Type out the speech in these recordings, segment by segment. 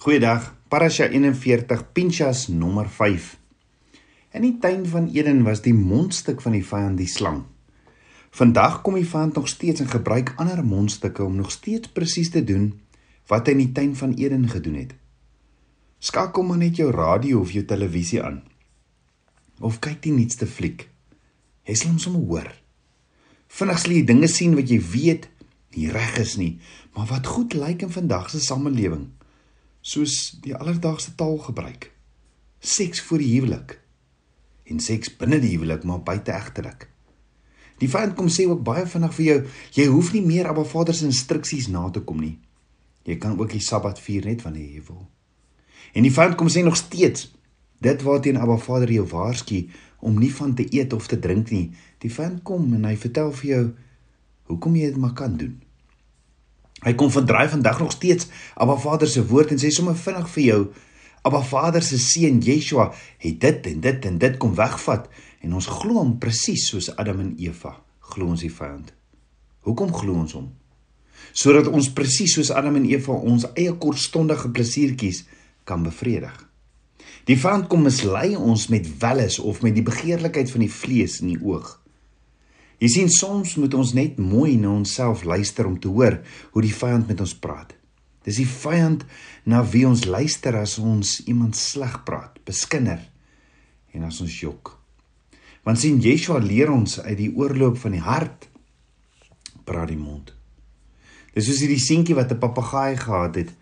Goeiedag. Parasha 41 Pinchas nommer 5. In die tuin van Eden was die mondstuk van die vyand die slang. Vandag kom die vyand nog steeds en gebruik ander mondstukke om nog steeds presies te doen wat hy in die tuin van Eden gedoen het. Skakel maar net jou radio of jou televisie aan. Of kyk die nuutste fliek. Jy sal hom sommer hoor. Vinnig sal jy dinge sien wat jy weet nie reg is nie, maar wat goed lyk in vandag se samelewing soos die alledaagse taal gebruik. Seks voor die huwelik en seks binne die huwelik maar buite egtelik. Die vyand kom sê ook baie vinnig vir jou, jy hoef nie meer Abba Vader se instruksies na te kom nie. Jy kan ook die Sabbat vier net wanneer jy wil. En die vyand kom sê nog steeds, dit waarteen Abba Vader jou waarsku om nie van te eet of te drink nie. Die vyand kom en hy vertel vir jou hoekom jy dit maar kan doen. Hy kom verdraai vandag nog steeds Abba Vader se woord en sê sommer vinnig vir jou Abba Vader se seun Yeshua het dit en dit en dit kom wegvat en ons glo hom presies soos Adam en Eva glo ons die vyand. Hoekom glo ons hom? Sodat ons presies soos Adam en Eva ons eie kortstondige plesiertjies kan bevredig. Die vyand kom mislei ons met welles of met die begeerlikheid van die vlees in die oog. Jy sien soms moet ons net mooi na onsself luister om te hoor hoe die vyand met ons praat. Dis die vyand na wie ons luister as ons iemand sleg praat, beskinder en as ons jok. Want sien Yeshua leer ons uit die oorloop van die hart praat die mond. Dis soos hierdie seentjie wat 'n papegaai gehad het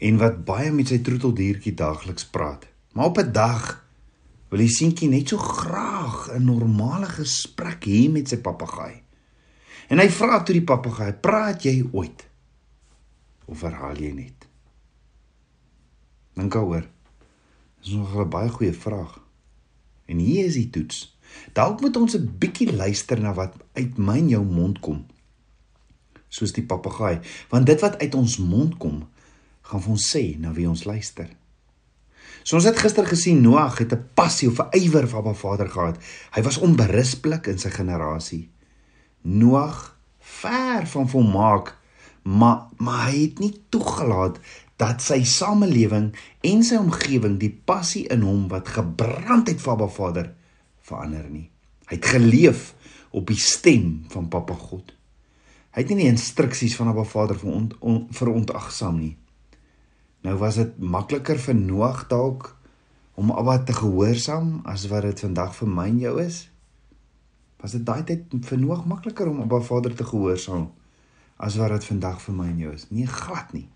en wat baie met sy troeteldiertjie daagliks praat. Maar op 'n dag wil die seentjie net so graag 'n normale gesprek hê met sy papegaai. En hy vra toe die papegaai: "Praat jy ooit?" Of herhaal jy net? Dink daaroor. Dis nog 'n baie goeie vraag. En hier is die toets. Dalk moet ons 'n bietjie luister na wat uit my en jou mond kom. Soos die papegaai, want dit wat uit ons mond kom, gaan vir ons sê na wie ons luister. So ons het gister gesien Noag het 'n passie of 'n ywer vir Abba Vader gehad. Hy was onberispelik in sy generasie. Noag ver van volmaak, maar maar hy het nie toegelaat dat sy samelewing en sy omgewing die passie in hom wat gebrand het vir Abba Vader verander nie. Hy het geleef op die stem van Papa God. Hy het nie die instruksies van Abba Vader veront, on, verontagsaam nie. Nou was dit makliker vir Noag dalk om Abba te gehoorsaam as wat dit vandag vir my en jou is. Was dit daai tyd vir Noag makliker om Abba Vader te gehoorsaam as wat dit vandag vir my en jou is? Nee, glad nie.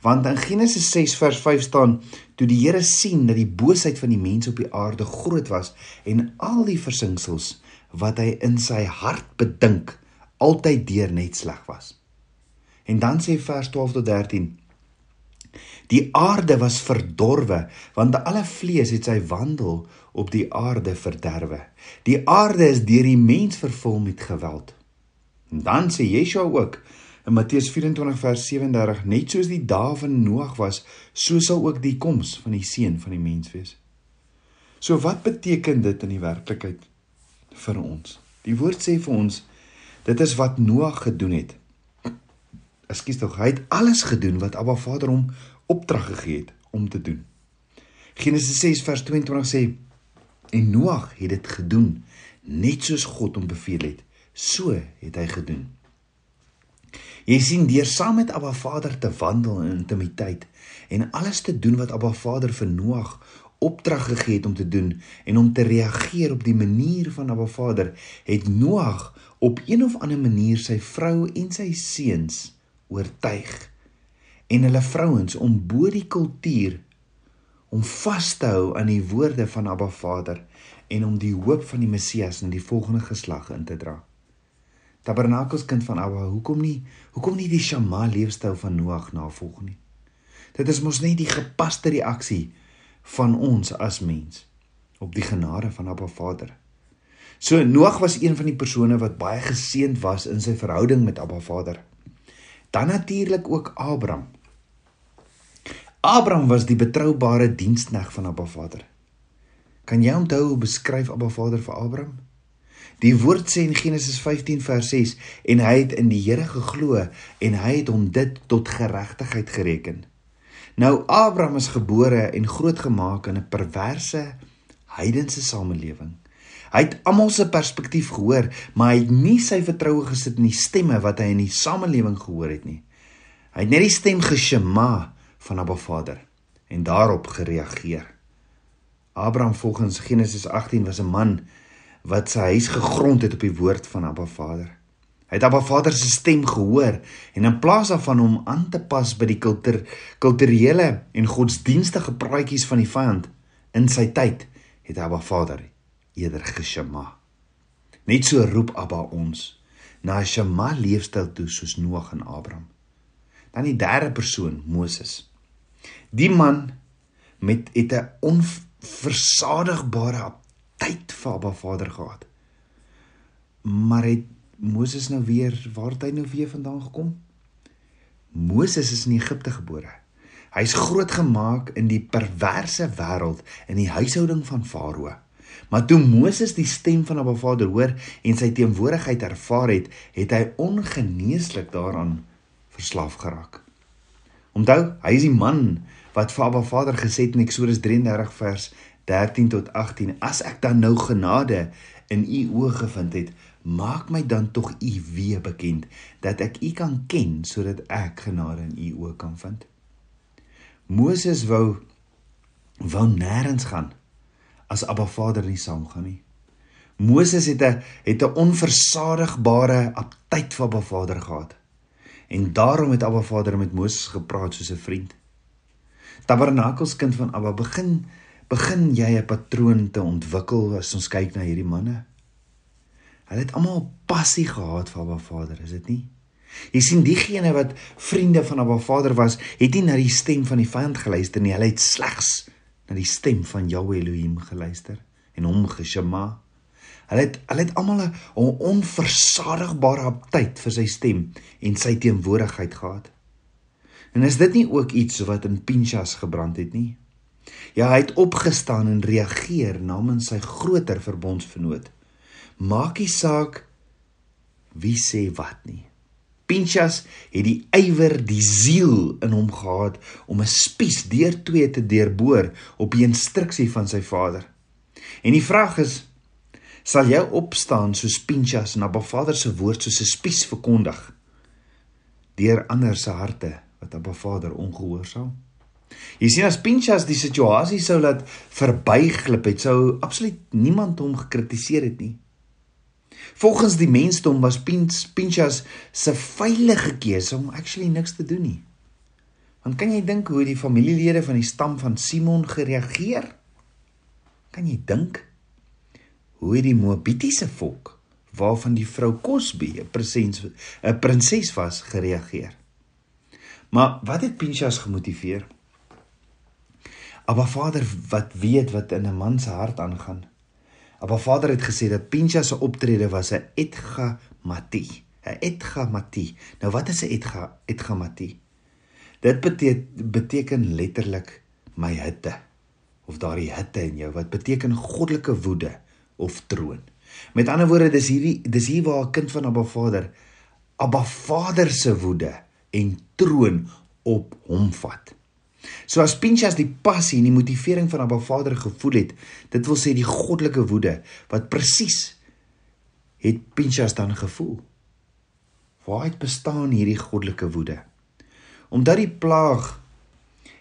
Want in Genesis 6 vers 5 staan: "Toe die Here sien dat die boosheid van die mense op die aarde groot was en al die versinsels wat hy in sy hart bedink altyd deur net sleg was." En dan sê vers 12 tot Die aarde was verdorwe, want alle vlees het sy wandel op die aarde verderwe. Die aarde is deur die mens vervul met geweld. En dan sê Yeshua ook in Matteus 24 vers 37, net soos die dae van Noag was, so sal ook die koms van die seun van die mens wees. So wat beteken dit in die werklikheid vir ons? Die woord sê vir ons dit is wat Noag gedoen het. Ekskuus tog, hy het alles gedoen wat Abba Vader hom opdrag gegee het om te doen. Genesis 6 vers 22 sê en Noag het dit gedoen net soos God hom beveel het. So het hy gedoen. Jy sien deur saam met Abba Vader te wandel in intimiteit en alles te doen wat Abba Vader vir Noag opdrag gegee het om te doen en om te reageer op die manier van Abba Vader, het Noag op een of ander manier sy vrou en sy seuns oortuig en hulle vrouens om bo die kultuur om vas te hou aan die woorde van Abba Vader en om die hoop van die Messias in die volgende geslag in te dra. Tabernakels kind van Abba, hoekom nie? Hoekom nie die Shama leefstyl van Noag navolg nie? Dit is mos net die gepaste reaksie van ons as mens op die genade van Abba Vader. So Noag was een van die persone wat baie geseënd was in sy verhouding met Abba Vader. Dan natuurlik ook Abraham. Abraham was die betroubare dienskneg van Abba Vader. Kan jy onthou hoe beskryf Abba Vader vir Abraham? Die woord sê in Genesis 15 vers 6 en hy het in die Here geglo en hy het hom dit tot geregtigheid gereken. Nou Abraham is gebore en grootgemaak in 'n perverse heidense samelewing. Hy het almal se perspektief gehoor, maar hy het nie sy vertroue gesit in die stemme wat hy in die samelewing gehoor het nie. Hy het net die stem geshema van Abba Vader en daarop gereageer. Abraham volgens Genesis 18 was 'n man wat sy huis gegrond het op die woord van Abba Vader. Hy het Abba Vader se stem gehoor en in plaas daarvan hom aan te pas by die kultuur kulturele en godsdienstige praatjies van die vyand in sy tyd, het Abba Vader eerder geshema. Net so roep Abba ons na 'n shema leefstyl toe soos Noag en Abraham. Dan die derde persoon, Moses. Die man met het 'n onversadigbare tyd vir Abba Vader gehad. Maar het Moses nou weer waar het hy nou weer vandaan gekom? Moses is in Egipte gebore. Hy's grootgemaak in die perverse wêreld in die huishouding van Farao. Maar toe Moses die stem van Abba Vader hoor en sy teenwoordigheid ervaar het, het hy ongeneeslik daaraan verslaaf geraak. Onthou, hy is die man wat vir Abba Vader gesê het in Eksodus 33 vers 13 tot 18: As ek dan nou genade in u oë gevind het, maak my dan tog u weer bekend dat ek u kan ken sodat ek genade in u oë kan vind. Moses wou wou nêrens gaan as Abba Vader nie saamgaan nie. Moses het 'n het 'n onversadigbare aptyd vir Abba Vader gehad. En daarom het Abba Vader met Moses gepraat soos 'n vriend. Tabernakels kind van Abba begin begin jy 'n patroon te ontwikkel as ons kyk na hierdie manne. Hulle het almal passie gehad vir Abba Vader, is dit nie? Jy sien diegene wat vriende van Abba Vader was, het nie na die stem van die vyand geluister nie, hulle het slegs na die stem van Jahweh Elohim geluister en hom geshema. Hulle het hulle het almal 'n onversadigbare aptyd vir sy stem en sy teenwoordigheid gehad. En is dit nie ook iets wat in Pinchas gebrand het nie? Ja, hy het opgestaan en reageer namens sy groter verbondsvernoot maak nie saak wie sê wat nie. Pinchas het die ywer, die siel in hom gehad om 'n spies deur twee te deurboor op die instruksie van sy vader. En die vraag is sal jy opstaan soos Pinchas en Abba Vader se woord soos 'n spies verkondig deur ander se harte wat Abba Vader ongehoorsaam? Jy sien as Pinchas die situasie sou laat verbyglip het, sou absoluut niemand hom gekritiseer het nie. Volgens die mensdom was Pinchas se veilige keuse om actually niks te doen nie. Want kan jy dink hoe die familielede van die stam van Simon gereageer? Kan jy dink hoe die Moabitiese volk waarvan die vrou Cosby 'n prinses 'n prinses was gereageer? Maar wat het Pinchas gemotiveer? Maar Vader wat weet wat in 'n man se hart aangaan. Maar Vader het gesê dat Pincha se optrede was 'n etgamati, 'n etgamati. Nou wat is 'n etga etgamati? Dit beteken beteken letterlik my hitte of daardie hitte in jou wat beteken goddelike woede of troon. Met ander woorde, dis hierdie dis hier waar 'n kind van Abba Vader Abba Vader se woede en troon op hom vat. So as Pinchas die passie en die motivering van Abba Vader gevoel het, dit wil sê die goddelike woede wat presies het Pinchas dan gevoel. Waar het bestaan hierdie goddelike woede? Omdat die plaag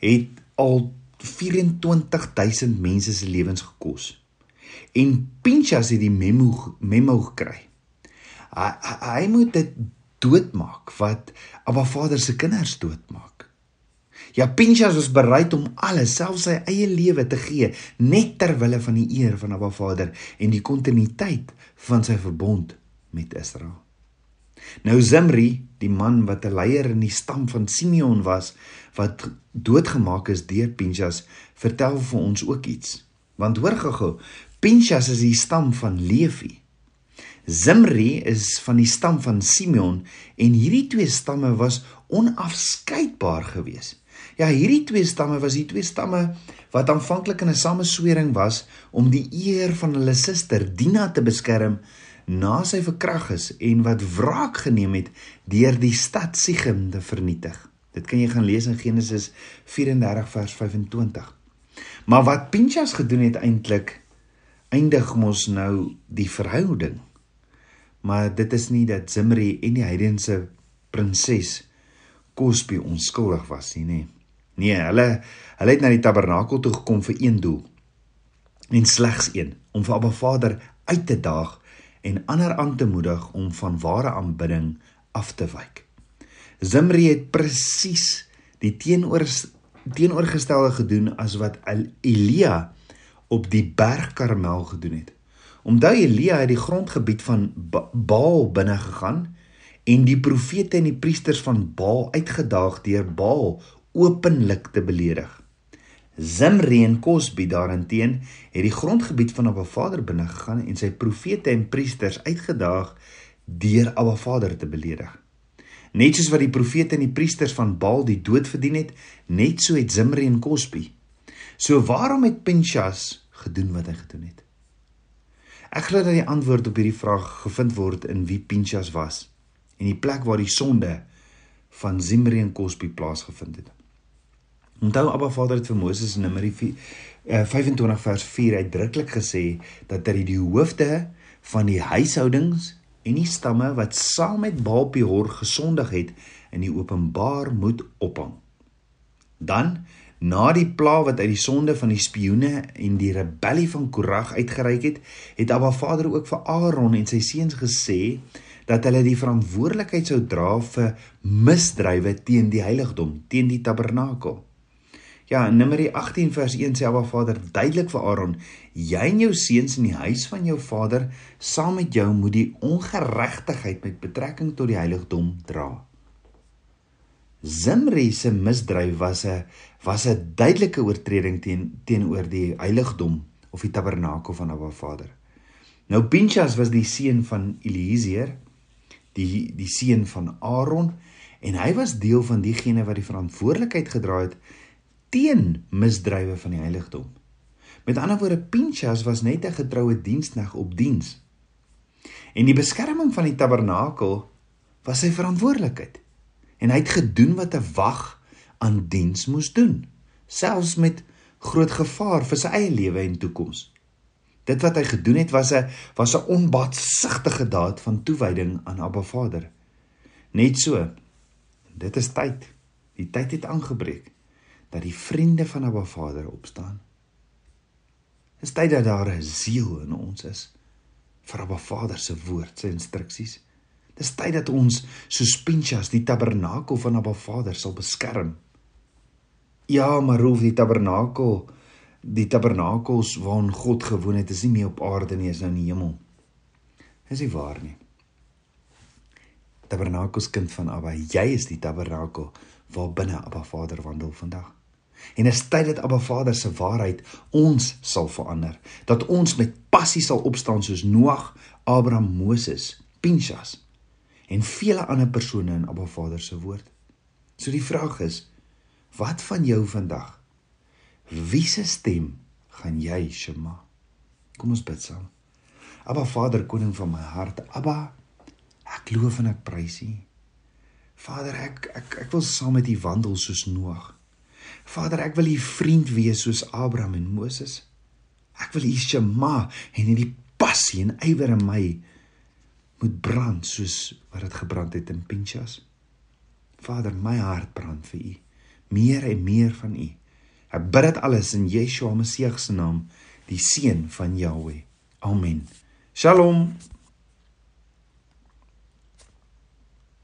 het al 24000 mense se lewens gekos. En Pinchas het die memo memo gekry. Hy, hy moet dit doodmaak wat Abba Vader se kinders doodmaak. Ja Pinchas was bereid om alles, selfs sy eie lewe te gee net ter wille van die eer van Abba Vader en die kontinuïteit van sy verbond met Israel. Nou Zimri, die man wat 'n leier in die stam van Simeon was, wat doodgemaak is deur Pinchas, vertel vir ons ook iets. Want hoor gou-gou, Pinchas is die stam van Levi. Zimri is van die stam van Simeon en hierdie twee stamme was onafskeidbaar geweest. Ja, hierdie twee stamme was die twee stamme wat aanvanklik in 'n sameswering was om die eer van hulle suster Dina te beskerm na sy verkrag is en wat wraak geneem het deur die stad Sichem te vernietig. Dit kan jy gaan lees in Genesis 34 vers 25. Maar wat Pinchas gedoen het eintlik eindig mos nou die verhouding. Maar dit is nie dat Zimri en die heidense prinses Cosby onskuldig was nie, nee. Nee, hulle hulle het na die tabernakel toe gekom vir een doel. En slegs een, om vir Abba Vader uit te daag en ander aan te moedig om van ware aanbidding af te wyk. Zimri het presies die teenoor teenoorgestelde gedoen as wat Elia op die berg Karmel gedoen het. Onthou Elia het die grondgebied van Baal binne gegaan en die profete en die priesters van Baal uitgedaag deur Baal openlik te beledig. Zimri en Cosbi daarenteen het die grondgebied van Abba Vader binne gegaan en sy profete en priesters uitgedaag deur Abba Vader te beledig. Net soos wat die profete en die priesters van Baal die dood verdien het, net so het Zimri en Cosbi. So waarom het Pinchas gedoen wat hy gedoen het? Ek glo dat die antwoord op hierdie vraag gevind word in wie Pinchas was en die plek waar die sonde van Zimri en Cosbi plaasgevind het. Onthou Abba Vader het vir Moses in Numeri 25 eh, vers 4 uitdruklik gesê dat hy die hoofde van die huishoudings en die stamme wat saam met Baal Peor gesondig het in die openbaar moet ophang. Dan na die pla wat uit die sonde van die spioene en die rebellie van Korag uitgereik het, het Abba Vader ook vir Aaron en sy seuns gesê dat hulle die verantwoordelikheid sou dra vir misdrywe teen die heiligdom, teen die tabernakel. Ja, in Numeri 18 vers 1 sê Abba Vader duidelik vir Aaron: "Jy en jou seuns in die huis van jou vader saam met jou moet die ongeregtigheid met betrekking tot die heiligdom dra." Zimri se misdryf was 'n was 'n duidelike oortreding teen teenoor die heiligdom of die tabernakel van Abba Vader. Nou Pinchas was die seun van Eliezer, die die seun van Aaron en hy was deel van diegene wat die verantwoordelikheid gedra het teen misdrywe van die heiligdom. Met ander woorde Pinchas was net 'n getroue dienskneg op diens. En die beskerming van die tabernakel was sy verantwoordelikheid. En hy het gedoen wat 'n wag aan diens moes doen, selfs met groot gevaar vir sy eie lewe en toekoms. Dit wat hy gedoen het was 'n was 'n onbaatsigtige daad van toewyding aan Abba Vader. Net so. Dit is tyd. Die tyd het aangebreek dat die vriende van Abba Vader opstaan. Dis tyd dat daar 'n siel in ons is vir Abba Vader se woord, sy instruksies. Dis tyd dat ons soos Pinchas die tabernakel van Abba Vader sal beskerm. Ja, maar roef die tabernakel, die tabernakels waarin God gewoon het, is nie meer op aarde nie, is nou in die hemel. Is nie waar nie. Tabernakels kind van Abba, jy is die tabernakel waar binne Abba Vader wandel vandag. En is tyd dat Abba Vader se waarheid ons sal verander, dat ons met passie sal opstaan soos Noag, Abraham, Moses, Pinchas en vele ander persone in Abba Vader se woord. So die vraag is, wat van jou vandag? Wie se stem gaan jy shema? Kom ons bid saam. Abba Vader, koning van my hart, Abba, ek loof en ek prys U. Vader, ek ek ek wil saam met U wandel soos Noag. Vader, ek wil u vriend wees soos Abraham en Moses. Ek wil u Shema en hierdie passie en ywer in my moet brand soos wat dit gebrand het in Pinchas. Vader, my hart brand vir u. Meer en meer van u. Ek bid dit alles in Yeshua Messie se naam, die seun van Jahweh. Amen. Shalom.